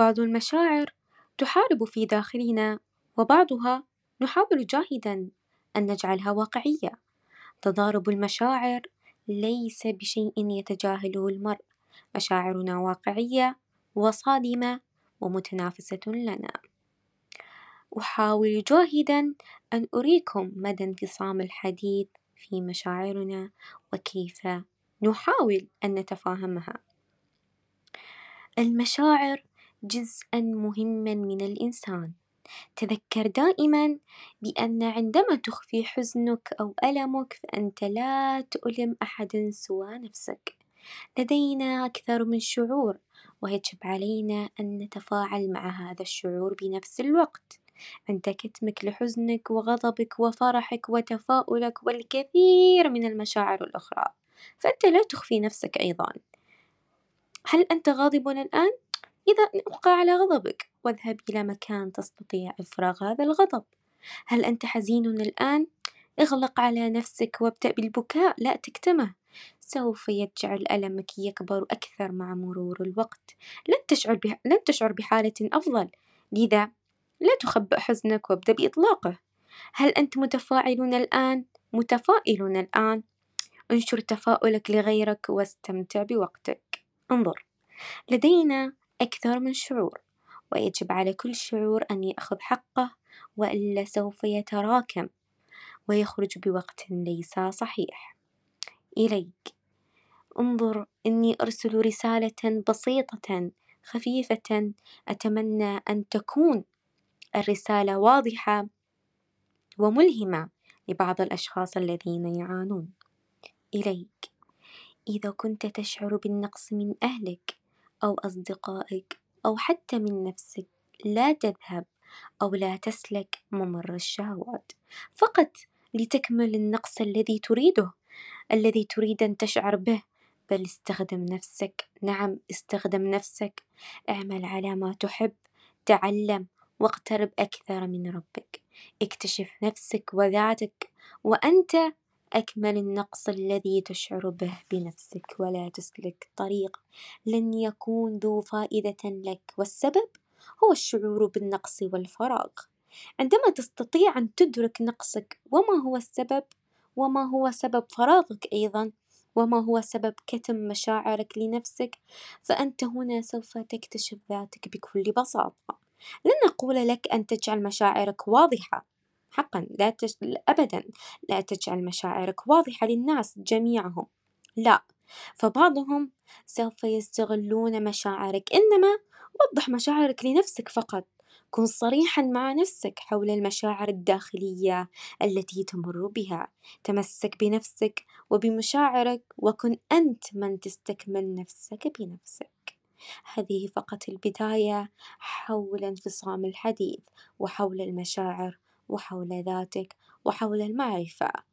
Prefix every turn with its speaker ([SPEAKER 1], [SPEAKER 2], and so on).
[SPEAKER 1] بعض المشاعر تحارب في داخلنا وبعضها نحاول جاهدًا أن نجعلها واقعية، تضارب المشاعر ليس بشيء يتجاهله المرء، مشاعرنا واقعية وصادمة ومتنافسة لنا، أحاول جاهدًا أن أريكم مدى انفصام الحديث في مشاعرنا وكيف نحاول أن نتفهمها، المشاعر جزءًا مهمًا من الإنسان، تذكر دائمًا بأن عندما تخفي حزنك أو ألمك فأنت لا تؤلم أحدًا سوى نفسك، لدينا أكثر من شعور ويجب علينا أن نتفاعل مع هذا الشعور بنفس الوقت، عند كتمك لحزنك وغضبك وفرحك وتفاؤلك والكثير من المشاعر الأخرى، فأنت لا تخفي نفسك أيضًا، هل أنت غاضب الآن؟ إذا أبقى على غضبك واذهب إلى مكان تستطيع إفراغ هذا الغضب، هل أنت حزين الآن؟ اغلق على نفسك وابدأ بالبكاء لا تكتمه، سوف يجعل ألمك يكبر أكثر مع مرور الوقت، لن تشعر لن تشعر بحالة أفضل، لذا لا تخبأ حزنك وابدأ بإطلاقه، هل أنت متفاعل الآن؟ متفائل الآن؟ انشر تفاؤلك لغيرك واستمتع بوقتك، انظر. لدينا أكثر من شعور ويجب على كل شعور أن يأخذ حقه وإلا سوف يتراكم ويخرج بوقت ليس صحيح، إليك. انظر إني أرسل رسالة بسيطة خفيفة أتمنى أن تكون الرسالة واضحة وملهمة لبعض الأشخاص الذين يعانون، إليك. إذا كنت تشعر بالنقص من أهلك أو أصدقائك أو حتى من نفسك. لا تذهب أو لا تسلك ممر الشهوات. فقط لتكمل النقص الذي تريده، الذي تريد أن تشعر به، بل استخدم نفسك، نعم استخدم نفسك، اعمل على ما تحب، تعلم واقترب أكثر من ربك، اكتشف نفسك وذاتك. وأنت أكمل النقص الذي تشعر به بنفسك ولا تسلك طريق لن يكون ذو فائدة لك، والسبب هو الشعور بالنقص والفراغ، عندما تستطيع أن تدرك نقصك وما هو السبب؟ وما هو سبب فراغك أيضًا؟ وما هو سبب كتم مشاعرك لنفسك، فأنت هنا سوف تكتشف ذاتك بكل بساطة، لن أقول لك أن تجعل مشاعرك واضحة. حقًا لا تج... أبدًا لا تجعل مشاعرك واضحة للناس جميعهم، لا، فبعضهم سوف يستغلون مشاعرك، إنما وضح مشاعرك لنفسك فقط، كن صريحًا مع نفسك حول المشاعر الداخلية التي تمر بها، تمسك بنفسك وبمشاعرك وكن أنت من تستكمل نفسك بنفسك، هذه فقط البداية حول انفصام الحديث وحول المشاعر وحول ذاتك وحول المعرفة.